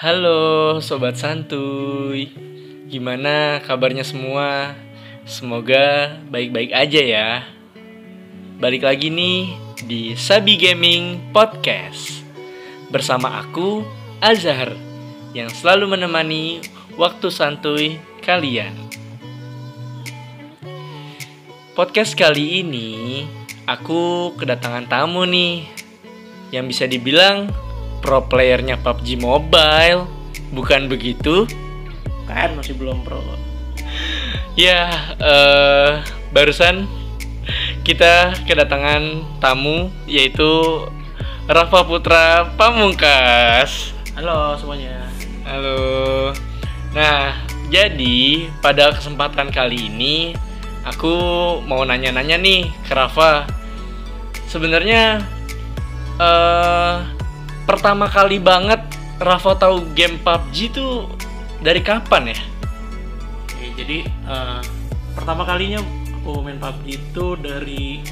Halo sobat santuy, gimana kabarnya semua? Semoga baik-baik aja ya. Balik lagi nih di Sabi Gaming Podcast bersama aku Azhar yang selalu menemani waktu santuy kalian. Podcast kali ini aku kedatangan tamu nih yang bisa dibilang pro playernya PUBG Mobile. Bukan begitu? kan masih belum pro Ya, eh barusan kita kedatangan tamu yaitu Rafa Putra Pamungkas. halo semuanya Halo. Nah, jadi pada kesempatan kali ini aku mau nanya-nanya nih ke Rafa. Sebenarnya eh pertama kali banget Rafa tahu game PUBG tuh dari kapan ya? Oke, jadi eh, pertama kalinya aku main PUBG itu dari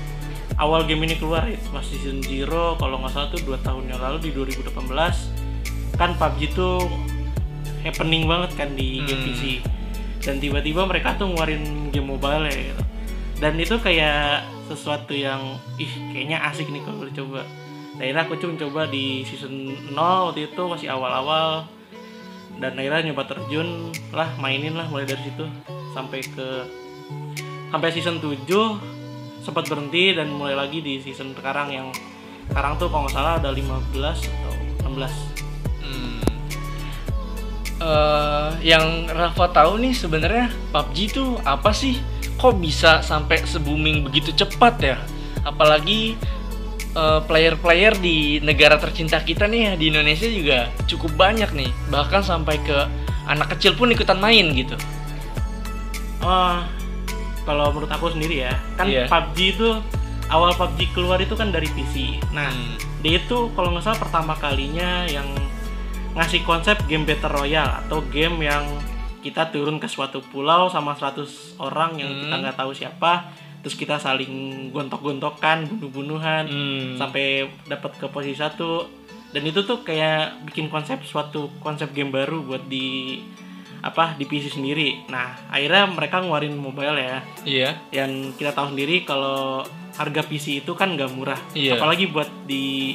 awal game ini keluar ya pas season 0 kalau nggak salah tuh 2 tahun yang lalu di 2018 kan PUBG tuh happening banget kan di game Hmm. PC dan tiba-tiba mereka tuh ngeluarin game mobile ya gitu. dan itu kayak sesuatu yang ih kayaknya asik nih kalau dicoba akhirnya aku cuma coba di season 0 waktu itu masih awal-awal dan akhirnya nyoba terjun lah mainin lah mulai dari situ sampai ke sampai season 7 sempat berhenti dan mulai lagi di season sekarang yang sekarang tuh kalau nggak salah ada 15 atau 16 Hmm. Eh, yang Rafa tahu nih sebenarnya PUBG itu apa sih? Kok bisa sampai se-booming begitu cepat ya? Apalagi eh, player-player di negara tercinta kita nih di Indonesia juga cukup banyak nih. Bahkan sampai ke anak kecil pun ikutan main gitu. Oh, kalau menurut aku sendiri ya, kan Iya. PUBG itu awal PUBG keluar itu kan dari PC. Nah, Hmm. dia itu kalau nggak salah pertama kalinya yang ngasih konsep game battle royale atau game yang kita turun ke suatu pulau sama 100 orang yang kita Hmm. nggak tahu siapa, terus kita saling gontok-gontokan, bunuh-bunuhan Hmm. sampai dapat ke posisi satu. Dan itu tuh kayak bikin konsep suatu konsep game baru buat di apa di PC sendiri. Nah, akhirnya mereka ngeluarin mobile ya Iya. yang kita tahu sendiri kalau harga PC itu kan nggak murah Iya. apalagi buat di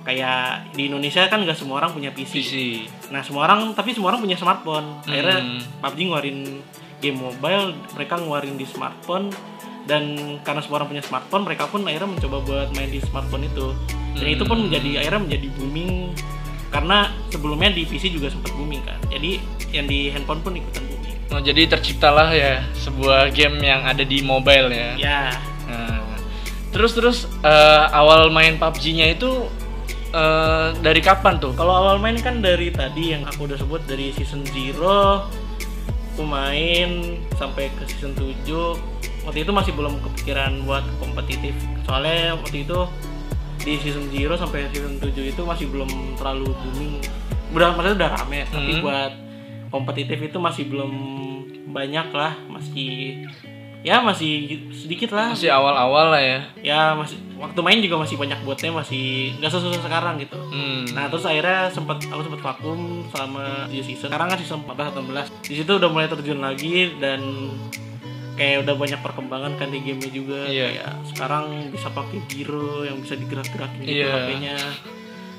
kayak di Indonesia kan nggak semua orang punya PC. PC. nah semua orang tapi semua orang punya smartphone akhirnya Hmm. PUBG ngeluarin game mobile mereka ngeluarin di smartphone dan karena semua orang punya smartphone mereka pun akhirnya mencoba buat main di smartphone itu dan itu pun Hmm. menjadi akhirnya menjadi booming karena sebelumnya di PC juga sempat booming kan jadi yang di handphone pun ikutan booming Oh, jadi terciptalah ya sebuah game yang ada di mobile ya. ya Nah, terus terus eh, awal main PUBG-nya itu eh, dari kapan tuh? Kalau awal main kan dari tadi yang aku udah sebut dari season 0 aku main sampai ke season 7 waktu itu masih belum kepikiran buat kompetitif soalnya waktu itu di season 0 sampai season 7 itu masih belum terlalu booming udah maksudnya udah rame tapi Hmm. buat kompetitif itu masih belum banyak lah masih ya masih sedikit lah Masih awal-awal lah ya. ya masih waktu main juga masih banyak botnya masih nggak sesusah sekarang gitu Hmm. Nah terus akhirnya sempat aku sempat vakum selama 7 season. Sekarang kan season 14 atau 16. Di situ udah mulai terjun lagi dan kayak udah banyak perkembangan kan di gamenya juga. Iya. Kayak sekarang bisa pakai giro yang bisa digerak-gerakin gitu Iya. HP-nya.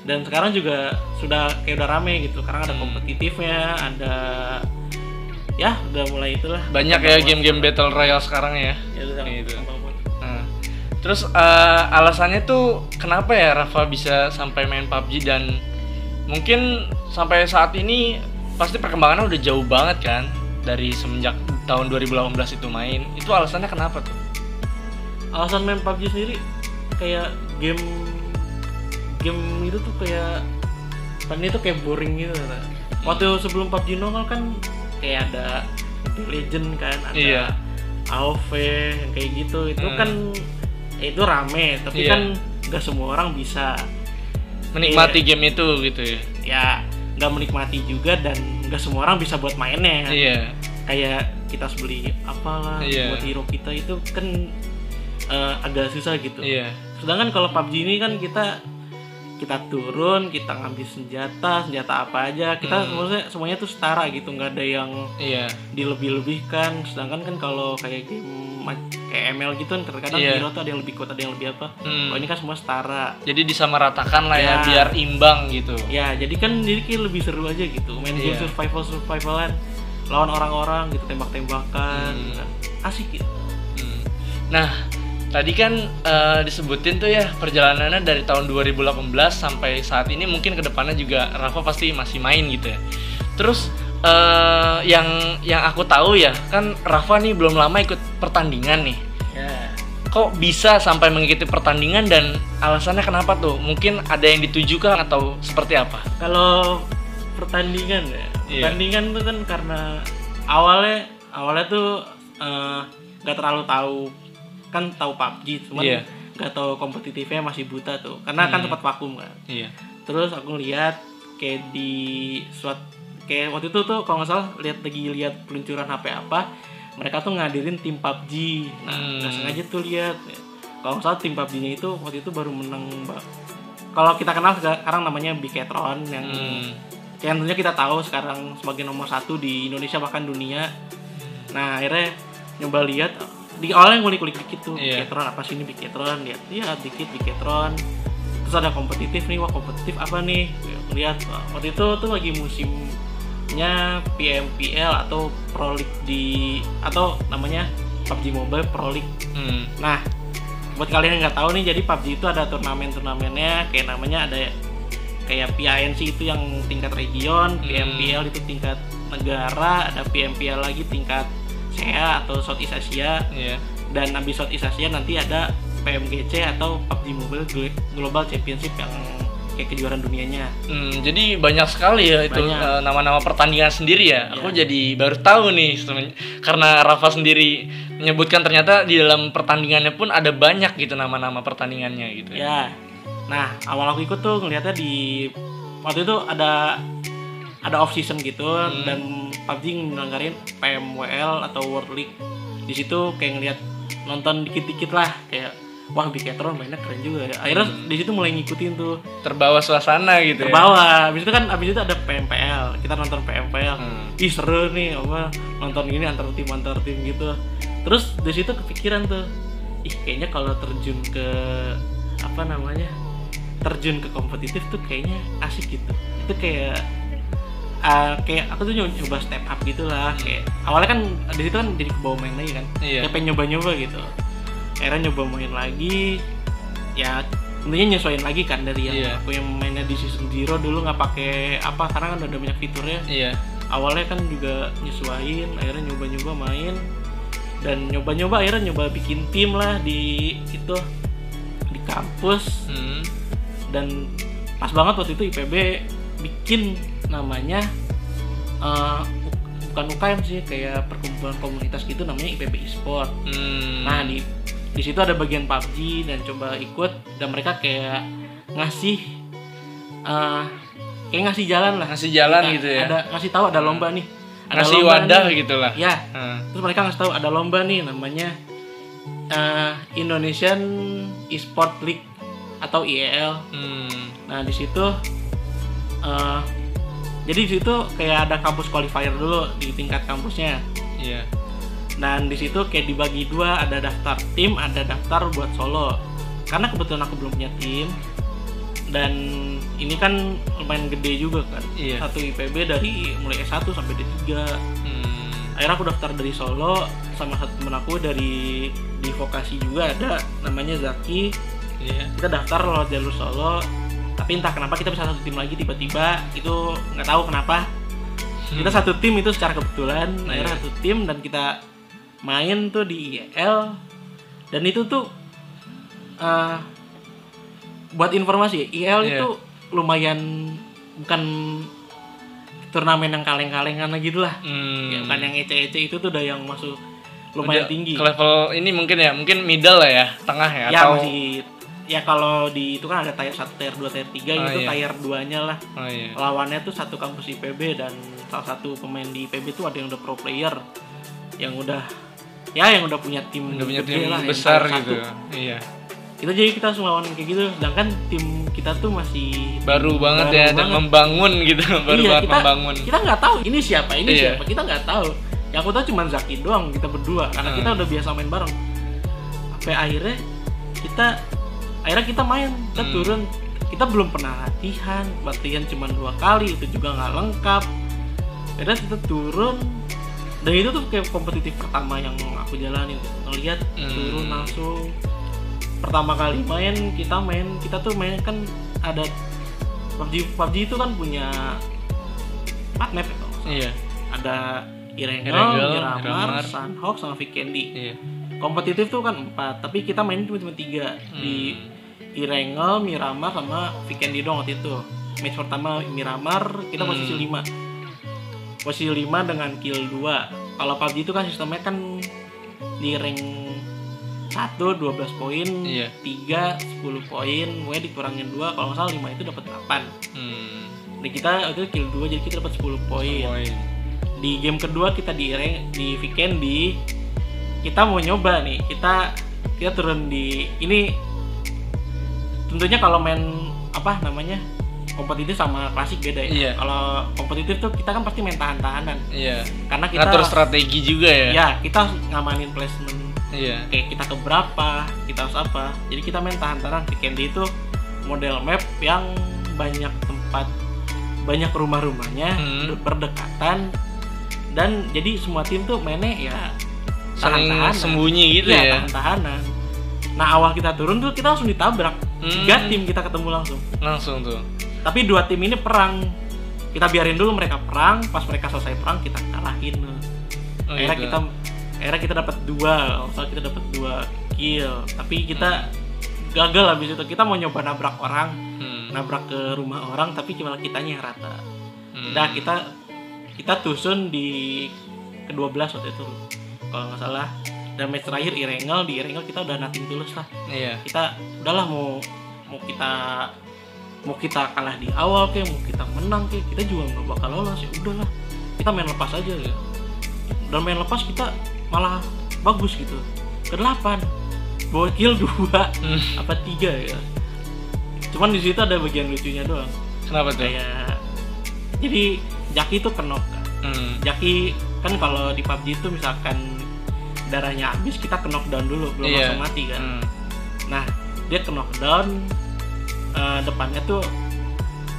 Dan sekarang juga sudah kayak udah rame gitu. Sekarang ada Hmm. kompetitifnya, ada ya udah mulai itulah. Banyak ya game-game battle royale sekarang ya. Ya udah Gitu. banget. Nah, terus eh, alasannya tuh kenapa ya Rafa bisa sampai main PUBG dan mungkin sampai saat ini pasti perkembangannya udah jauh banget kan dari semenjak tahun 2018 itu main. Itu alasannya kenapa tuh? alasan main PUBG sendiri kayak game game itu tuh kayak kan itu kayak boring gitu Kata. waktu sebelum PUBG normal kan kayak ada Legend kan ada Iya. AoV yang kayak gitu itu Hmm. kan ya itu rame tapi Iya. kan nggak semua orang bisa Menikmati Iya. game itu gitu ya. ya nggak menikmati juga dan nggak semua orang bisa buat mainnya Iya. kayak kita harus beli apalah Iya. buat hero kita itu kan eh, agak susah gitu Iya. Sedangkan kalau PUBG ini kan kita kita turun kita ngambil senjata senjata apa aja kita Hmm. semuanya semuanya tuh setara gitu nggak ada yang Iya. dilebih-lebihkan sedangkan kan kalau kayak game kayak ML gitu kan terkadang Iya. hero tuh ada yang lebih kuat ada yang lebih apa Hmm. kalau ini kan semua setara Jadi disamaratakan lah ya, Ya. biar imbang gitu. ya jadi kan jadi kayak lebih seru aja gitu main game Iya. survival survivalan lawan orang-orang gitu tembak-tembakan Hmm. kan. asik gitu Hmm. Nah, tadi kan eh, disebutin tuh ya perjalanannya dari tahun 2018 sampai saat ini mungkin ke depannya juga Rafa pasti masih main gitu ya. Terus eh, yang yang aku tahu ya kan Rafa nih belum lama ikut pertandingan nih. ya Kok bisa sampai mengikuti pertandingan dan alasannya kenapa tuh? Mungkin ada yang ditujukan atau seperti apa? kalau pertandingan ya Iya. pertandingan tuh kan karena awalnya awalnya tuh eh, nggak terlalu tahu kan tahu PUBG cuman Iya. nggak tahu kompetitifnya masih buta tuh karena kan Hmm. sempat vakum kan Iya. terus aku lihat kayak di suat kayak waktu itu tuh kalau nggak salah lihat lagi lihat peluncuran HP apa mereka tuh ngadirin tim PUBG nah Hmm. nggak sengaja tuh lihat kalau nggak salah tim PUBG-nya itu waktu itu baru menang Mbak. kalau kita kenal sekarang namanya Biketron yang Hmm. yang tentunya kita tahu sekarang sebagai nomor satu di Indonesia bahkan dunia nah akhirnya nyoba lihat di awalnya ngulik-ngulik dikit tuh Iya. Biketron apa sih ini Biketron lihat lihat dikit Biketron terus ada kompetitif nih wah kompetitif apa nih lihat waktu itu tuh lagi musimnya PMPL atau Pro League di atau namanya PUBG Mobile Pro League Hmm. Nah, buat kalian yang nggak tahu nih, jadi PUBG itu ada turnamen-turnamennya, kayak namanya ada kayak PINC itu yang tingkat region, Hmm. PMPL itu tingkat negara, ada PMPL lagi tingkat SEA atau Southeast Asia, Iya. dan habis Southeast Asia nanti ada PMGC atau PUBG Mobile Glo- Global Championship yang kayak kejuaraan dunianya. Hmm, jadi banyak sekali ya itu eh, nama-nama pertandingan sendiri ya. Iya. Aku jadi baru tahu nih karena Rafa sendiri menyebutkan ternyata di dalam pertandingannya pun ada banyak gitu nama-nama pertandingannya gitu. Ya. Nah, awal aku ikut tuh ngeliatnya di waktu itu ada ada off season gitu Hmm. dan PUBG ngelanggarin PMWL atau World League. Di situ kayak ngeliat nonton dikit-dikit lah kayak wah Biketron mainnya keren juga ya. Akhirnya Hmm. di situ mulai ngikutin tuh. Terbawa suasana gitu ya. Terbawa. Habis itu kan habis itu ada PMPL. Kita nonton PMPL. Hmm. Ih seru nih apa nonton gini antar tim antar tim gitu. Terus di situ kepikiran tuh. Ih kayaknya kalau terjun ke apa namanya? Terjun ke kompetitif tuh kayaknya asik gitu. Itu kayak ah, kayak aku tuh nyoba step up gitu lah kayak awalnya kan di situ kan jadi kebawa main lagi kan Iya. kayak pengen nyoba-nyoba gitu akhirnya nyoba main lagi ya tentunya nyesuaiin lagi kan dari yang Iya. aku yang mainnya di season zero dulu nggak pakai apa karena kan udah banyak fiturnya Iya. awalnya kan juga nyesuaiin akhirnya nyoba-nyoba main dan nyoba-nyoba akhirnya nyoba bikin tim lah di itu di kampus Hmm. dan pas banget waktu itu IPB bikin namanya eh, bukan UKM sih kayak perkumpulan komunitas gitu namanya IPB e-sport Hmm. Nah di di situ ada bagian PUBG dan coba ikut dan mereka kayak ngasih eh kayak ngasih jalan lah. ngasih jalan Nah, gitu ya. Ada ngasih tahu ada lomba nih. Ada ngasih lomba wadah nih. gitu lah. Ya. Hmm. Terus mereka ngasih tahu ada lomba nih namanya eh, Indonesian Esport League atau IEL. Hmm. Nah di situ eh jadi di situ kayak ada kampus qualifier dulu di tingkat kampusnya. Iya. Dan di situ kayak dibagi dua, ada daftar tim, ada daftar buat solo. Karena kebetulan aku belum punya tim dan ini kan lumayan gede juga kan. Iya. Satu IPB dari mulai S1 sampai D3. Hmm. Akhirnya aku daftar dari Solo sama satu temen aku dari di vokasi juga ada namanya Zaki. Iya. Kita daftar lewat jalur Solo. Tapi entah kenapa kita bisa satu tim lagi tiba-tiba itu nggak tahu kenapa kita satu tim itu secara kebetulan akhirnya Iya. satu tim dan kita main tuh di IEL dan itu tuh eh, buat informasi IEL Iya. itu lumayan bukan turnamen yang kaleng-kalengan gitu lah Hmm. Ya, bukan yang ece-ece itu tuh udah yang masuk lumayan Udah tinggi Ke level ini mungkin ya, mungkin middle lah ya, tengah ya, ya atau masih ya kalau di itu kan ada tier 1, tier 2, tier 3 Oh, itu iya. tier 2 nya lah Oh iya. lawannya tuh satu kampus IPB dan salah satu pemain di IPB tuh ada yang udah pro player yang udah ya yang udah punya tim Udah punya tim lah, yang besar gitu. satu. Iya. kita jadi kita langsung lawan kayak gitu sedangkan tim kita tuh masih baru banget Baru ya dan banget. membangun gitu baru iya, banget kita, membangun kita nggak tahu ini siapa ini Iya. siapa kita nggak tahu yang aku tahu cuma Zaki doang kita berdua karena Hmm. kita udah biasa main bareng sampai akhirnya kita akhirnya kita main kita Hmm. turun kita belum pernah latihan latihan cuma dua kali itu juga nggak lengkap akhirnya kita turun dan itu tuh kayak kompetitif pertama yang aku jalanin ngelihat Hmm. turun langsung pertama kali main kita main kita tuh main kan ada PUBG PUBG itu kan punya empat map ya kalau salah. iya ada Irengel, Miramar. Sunhawk sama Vikendi iya kompetitif tuh kan empat tapi kita main cuma cuma tiga di Hmm. Irengel, Miramar sama Vikendi doang waktu itu match pertama Miramar kita Hmm. posisi 5 posisi 5 dengan kill 2 kalau PUBG itu kan sistemnya kan di rank 1 12 poin Iya. 3 10 poin pokoknya dikurangin 2 kalau nggak salah 5 itu dapat 8 hmm. Nah, kita waktu itu kill 2 jadi kita dapat 10 poin Poin. di game kedua kita di rank di Vikendi kita mau nyoba nih kita kita turun di ini tentunya kalau main apa namanya kompetitif sama klasik beda ya. Iya. kalau kompetitif tuh kita kan pasti main tahan-tahanan. Iya. Karena kita ngatur strategi juga ya. Ya kita harus ngamanin placement. Iya. Kayak kita ke berapa kita harus apa. Jadi kita main tahan-tahanan. Vikendi itu model map yang banyak tempat banyak rumah-rumahnya Hmm. berdekatan. Dan jadi semua tim tuh mainnya ya tahan-tahanan. sembunyi gitu Iya, ya. tahan-tahanan. Nah awal kita turun tuh kita langsung ditabrak Hmm. tiga tim kita ketemu langsung. Langsung tuh. Tapi dua tim ini perang. Kita biarin dulu mereka perang pas mereka selesai perang kita kalahin. Oh, akhirnya gitu. kita akhirnya kita dapat dua. Kalau kita dapat dua kill. Tapi kita gagal habis itu. Kita mau nyoba nabrak orang hmm. nabrak ke rumah orang tapi cuma kitanya yang rata Hmm. Nah kita kita tusun di ke-12 waktu itu kalau nggak salah dan match terakhir Irengel di Irengel kita udah nating tulus lah. Iya. Kita udahlah mau mau kita mau kita kalah di awal kayak mau kita menang kayak kita juga nggak bakal lolos ya udahlah. Kita main lepas aja ya. Dan main lepas kita malah bagus gitu. Ke 8 bawa kill 2 Hmm. apa tiga ya. Cuman di situ ada bagian lucunya doang. Kenapa tuh? Kayak jadi Jaki itu kenok kan. Hmm. Jaki kan kalau di PUBG itu misalkan darahnya habis kita ke knockdown dulu belum Iya. langsung mati kan Hmm. nah dia ke knockdown eh, depannya tuh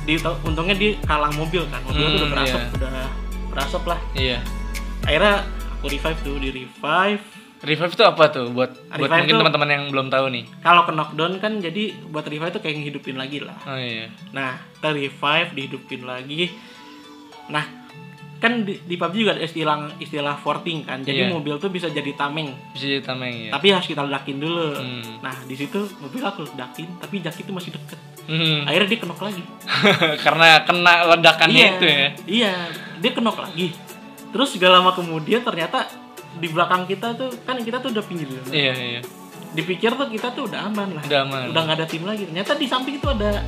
di untungnya dia kalang mobil kan mobil tuh udah Hmm, berasap iya. udah berasap lah iya akhirnya aku revive tuh di revive revive itu apa tuh buat buat Revive mungkin tuh- teman-teman yang belum tahu nih kalau ke knockdown kan jadi buat revive tuh kayak ngehidupin lagi lah oh iya Nah, kita revive, dihidupin lagi. Nah, kan di, di PUBG juga ada istilah istilah forting kan. Jadi Iya. mobil tuh bisa jadi tameng, bisa jadi tameng ya tapi harus kita ledakin dulu. Hmm. Nah, di situ mobil aku ledakin, tapi Jaki itu masih deket. Hmm. Akhirnya dia kenok lagi. karena kena ledakannya itu ya Iya, dia kenok lagi. Terus gak lama kemudian ternyata di belakang kita tuh kan kita tuh udah pinggir dulu. iya iya Dipikir tuh kita tuh udah aman lah. udah aman Udah nggak ada tim lagi. Ternyata di samping itu ada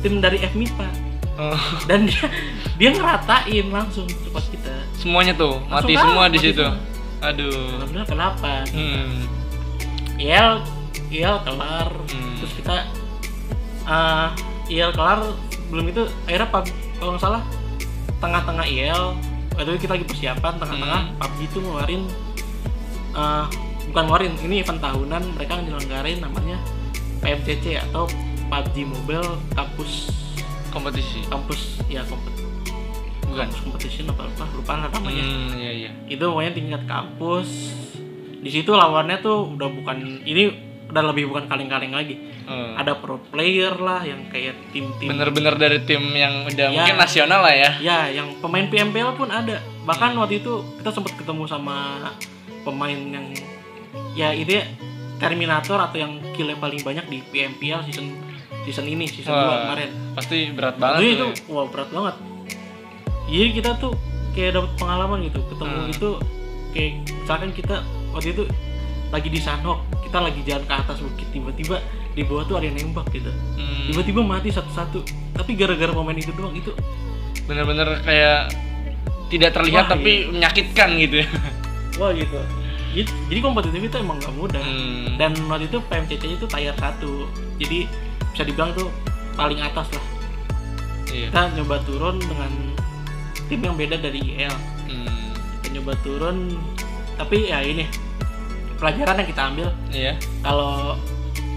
tim dari FMIPA Oh, dan dia dia ngeratain langsung cepat kita. semuanya tuh Langsung mati semua di situ semua. aduh benar-benar kenapa hmm. IL IL kelar Hmm. terus kita IL kelar belum itu akhirnya pub, kalau nggak salah tengah-tengah IL waktu itu kita lagi persiapan tengah-tengah Hmm. PUBG itu ngeluarin ah, bukan ngeluarin ini event tahunan mereka nyelenggarain namanya PMCC atau PUBG Mobile Kampus kompetisi? Kampus ya kompet bukan kampus competition apa apa lupa lah namanya. Hmm, iya iya. Itu pokoknya tingkat kampus. Di situ lawannya tuh udah bukan ini udah lebih bukan kaleng-kaleng lagi. Hmm. ada pro player lah yang kayak tim-tim. Bener-bener dari tim yang udah Ya. mungkin nasional lah ya. Ya yang pemain PMPL pun ada. Bahkan waktu itu kita sempat ketemu sama pemain yang ya itu ya Terminator atau yang killnya paling banyak di PMPL season season ini season 2 Wah, kemarin pasti berat banget Jadi itu ya. wah berat banget jadi kita tuh kayak dapat pengalaman gitu ketemu Hmm. itu kayak misalkan kita waktu itu lagi di Sanhok kita lagi jalan ke atas bukit tiba-tiba di bawah tuh ada yang nembak gitu Hmm, tiba-tiba mati satu-satu tapi gara-gara momen itu doang itu bener-bener kayak tidak terlihat Wah, tapi menyakitkan gitu ya wah gitu Jadi, kompetitif itu emang nggak mudah. Hmm. Dan waktu itu PMCC itu tier 1 Jadi bisa dibilang tuh paling atas lah. Iya. Kita nyoba turun dengan tim yang beda dari IL. Hmm. Kita nyoba turun, tapi ya ini pelajaran yang kita ambil Iya. kalau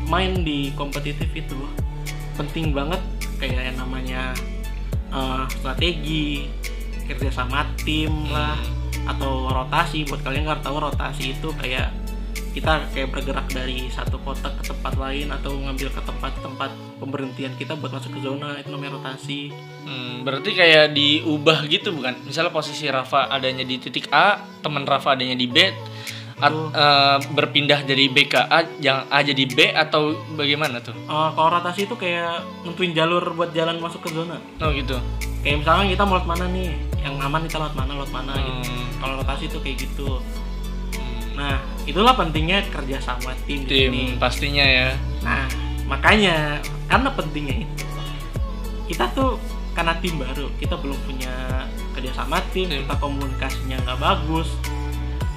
main di kompetitif itu penting banget kayak yang namanya eh, strategi kerja sama tim lah Hmm. atau rotasi buat kalian nggak tahu rotasi itu kayak kita kayak bergerak dari satu kotak ke tempat lain atau ngambil ke tempat-tempat pemberhentian kita buat masuk ke zona itu namanya rotasi Hmm, berarti kayak diubah gitu bukan? Misalnya posisi Rafa adanya di titik A, teman Rafa adanya di B, at- eh, berpindah dari B ke A, yang A jadi B atau bagaimana tuh? Eh, kalau rotasi itu kayak nentuin jalur buat jalan masuk ke zona Oh gitu. kayak misalnya kita mau lewat mana nih yang aman kita lewat mana lewat mana gitu Hmm, kalau rotasi itu kayak gitu. Nah itulah pentingnya kerja sama tim tim sini. pastinya ya. nah makanya karena pentingnya itu kita tuh karena tim baru kita belum punya kerja sama tim Tim. kita komunikasinya nggak bagus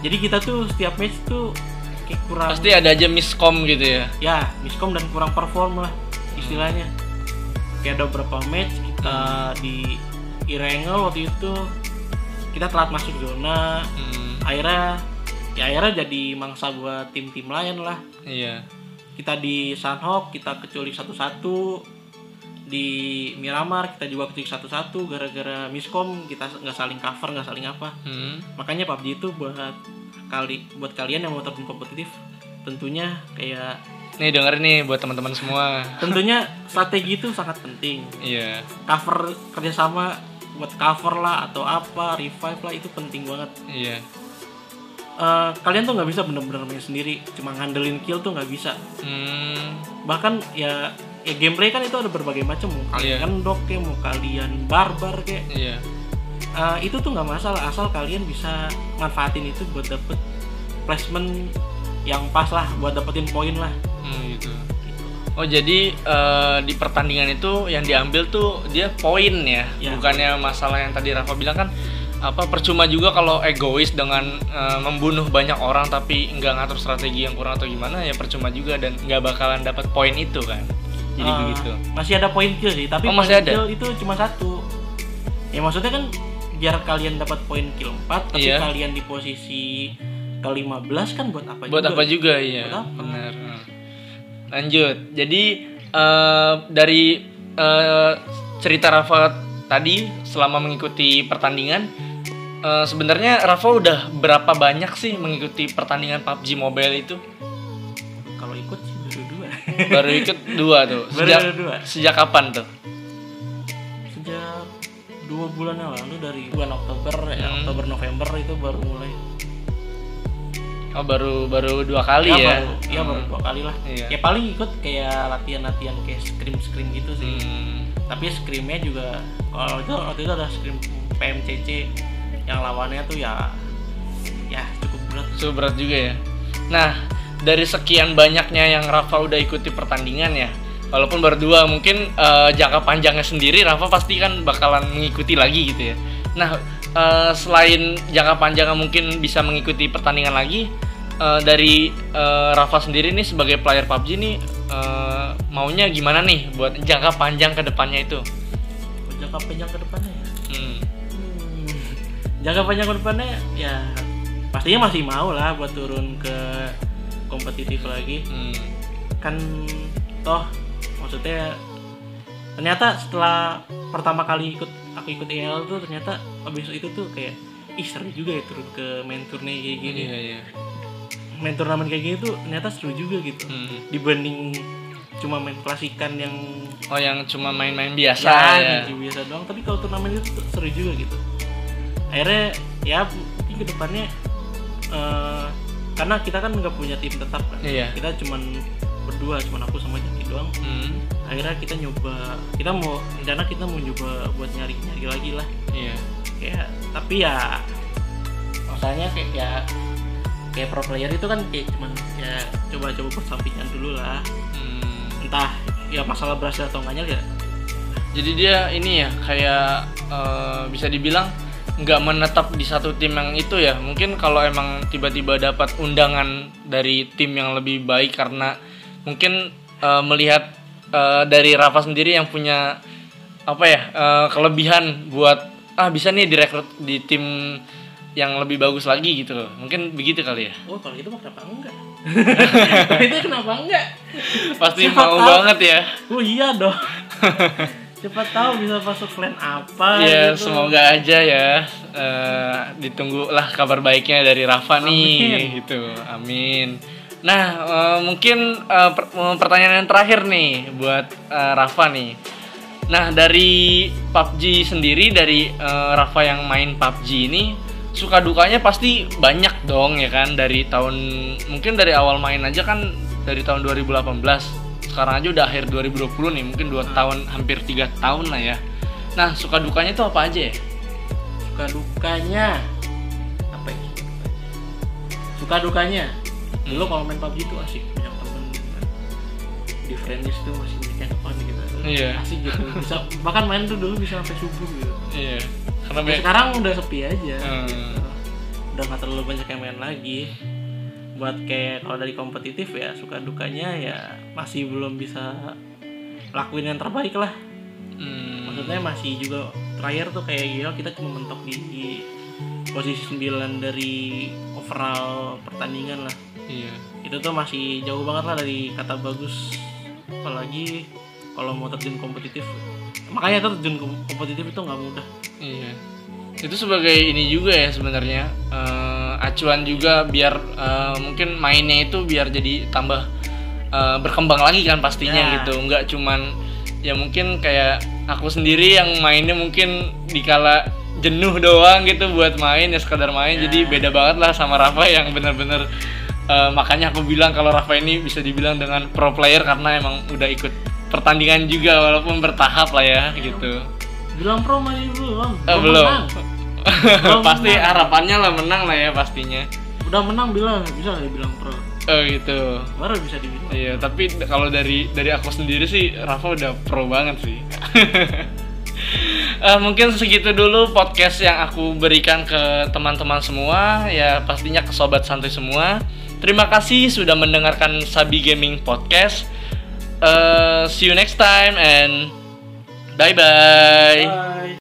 jadi kita tuh setiap match tuh kayak kurang Pasti ada aja miskom gitu ya. ya miskom dan kurang perform lah istilahnya kayak ada beberapa match kita di Irengel waktu itu kita telat masuk zona Hmm, akhirnya ya akhirnya jadi mangsa buat tim-tim lain lah iya. kita di Sunhawk kita kecuali satu-satu di Miramar kita juga kecuali satu-satu gara-gara miskom kita nggak saling cover nggak saling apa Hmm, makanya PUBG itu buat kali buat kalian yang mau terjun kompetitif tentunya kayak nih dengerin nih buat teman-teman semua. tentunya strategi itu sangat penting Iya. cover kerjasama buat cover lah atau apa revive lah itu penting banget Iya. Eh, kalian tuh nggak bisa bener-bener main sendiri cuma ngandelin kill tuh nggak bisa Hmm, bahkan ya ya gameplay kan itu ada berbagai macam mau kalian Iya. endok kayak mau kalian barbar kayak iya. Eh, itu tuh nggak masalah asal kalian bisa manfaatin itu buat dapet placement yang pas lah buat dapetin poin lah Hmm, gitu. gitu. Oh jadi eh, di pertandingan itu yang diambil tuh dia poin ya, Ya. bukannya masalah yang tadi Rafa bilang kan apa percuma juga kalau egois dengan eh, membunuh banyak orang tapi nggak ngatur strategi yang kurang atau gimana ya percuma juga dan nggak bakalan dapat poin itu kan. Jadi Eh, begitu. masih ada poin kill sih tapi Oh, poin masih ada? kill itu cuma satu ya maksudnya kan biar kalian dapat poin kill 4 tapi Iya. kalian di posisi ke 15 kan buat apa Buat juga apa juga ya? Buat apa? Benar. Lanjut. Jadi eh, dari eh, cerita Rafa tadi selama mengikuti pertandingan eh, sebenarnya Rafa udah berapa banyak sih mengikuti pertandingan PUBG Mobile itu? kalau ikut baru dua Baru ikut dua tuh. baru Sejak ada dua sejak kapan tuh? sejak dua bulan yang lalu dari bulan Oktober ya Hmm. Oktober November itu baru mulai Oh baru baru dua kali ya? baru ya baru dua kali lah Iya. ya paling ikut kayak latihan-latihan kayak scrim scrim gitu sih Hmm. tapi scrimnya juga kalau itu waktu itu ada scrim PMCC yang lawannya tuh ya ya cukup berat Cukup berat juga ya. Nah, dari sekian banyaknya yang Rafa udah ikuti pertandingan ya, walaupun berdua mungkin eh, jangka panjangnya sendiri Rafa pasti kan bakalan mengikuti lagi gitu ya. Nah, eh, selain jangka panjangnya mungkin bisa mengikuti pertandingan lagi, eh, dari eh, Rafa sendiri nih sebagai player PUBG nih eh, maunya gimana nih buat jangka panjang ke depannya itu? jangka panjang ke depannya ya. Hmm, jangka panjang ke depannya ya pastinya masih mau lah buat turun ke kompetitif lagi Hmm. kan toh maksudnya ternyata setelah pertama kali ikut aku ikut EL tuh ternyata abis itu tuh kayak ih seru juga ya turun ke main turnamen kayak gini Iya, iya. main turnamen kayak gini tuh ternyata seru juga gitu Hmm. dibanding cuma main klasikan yang Oh, yang cuma main-main biasa ya, ya. biasa doang tapi kalau turnamen itu seru juga gitu akhirnya ya mungkin ke depannya eh karena kita kan nggak punya tim tetap kan Iya. kita cuman berdua cuman aku sama Jaki doang Hmm. akhirnya kita nyoba kita mau rencana kita mau nyoba buat nyari nyari lagi lah Iya. kayak tapi ya masalahnya kayak ya kayak pro player itu kan kayak cuman ya coba-coba persampingan dulu lah Hmm. entah ya masalah berhasil atau enggaknya ya Jadi dia ini ya kayak eh, bisa dibilang nggak menetap di satu tim yang itu ya. Mungkin kalau emang tiba-tiba dapat undangan dari tim yang lebih baik karena mungkin eh, melihat eh, dari Rafa sendiri yang punya apa ya eh, kelebihan buat ah bisa nih direkrut di tim yang lebih bagus lagi gitu. Loh mungkin begitu kali ya. Oh kalau itu mah kenapa enggak? Itu kenapa enggak? Pasti Siapa mau tahu. banget ya. Oh iya dong Cepat tahu bisa masuk plan apa ya gitu. semoga aja ya. Eh, ditunggulah kabar baiknya dari Rafa nih Amin. gitu. Amin. Nah eh, mungkin eh, per- pertanyaan yang terakhir nih buat eh, Rafa nih. Nah dari PUBG sendiri dari eh, Rafa yang main PUBG ini suka dukanya pasti banyak dong ya kan? Dari tahun mungkin dari awal main aja kan dari tahun 2018 sekarang aja udah akhir 2020 nih mungkin dua tahun hampir tiga tahun lah ya. Nah suka dukanya itu apa aja ya? Suka dukanya? Apa ya? Suka dukanya? Dulu kalau main PUBG itu asik banyak temen di friendlist tuh masih banyak yang fun gitu. Iya. asik gitu bisa bahkan main tuh dulu bisa sampai subuh gitu. Iya. Karena Ya, sekarang udah sepi aja. Hmm. udah nggak terlalu banyak yang main lagi buat kayak kalau dari kompetitif ya suka dukanya ya masih belum bisa lakuin yang terbaik lah. Hmm, maksudnya masih juga terakhir tuh kayak gila kita cuma mentok di posisi 9 dari overall pertandingan lah. Iya. Itu tuh masih jauh banget lah dari kata bagus. Apalagi kalau mau terjun kompetitif. Makanya terjun kom- kompetitif itu nggak mudah. Iya. Itu sebagai ini juga ya sebenarnya eh, acuan juga biar eh, mungkin mainnya itu biar jadi tambah eh, berkembang lagi kan pastinya Ya. gitu nggak cuman ya mungkin kayak aku sendiri yang mainnya mungkin dikala jenuh doang gitu buat main ya sekadar main Ya. jadi beda banget lah sama Rafa yang bener-bener eh, makanya aku bilang kalau Rafa ini bisa dibilang dengan pro player karena emang udah ikut pertandingan juga walaupun bertahap lah ya gitu bilang pro masih belum Eh, belum. Belum Pasti menang. harapannya lah menang lah ya pastinya. udah menang bilang bisa nggak dibilang pro Oh gitu. baru bisa dibilang Iya, tapi kalau dari dari aku sendiri sih Rafa udah pro banget sih. Eh, mungkin segitu dulu podcast yang aku berikan ke teman-teman semua ya pastinya ke sobat santai semua. Terima kasih sudah mendengarkan Sabi Gaming Podcast. Eh, see you next time and bye bye. Bye.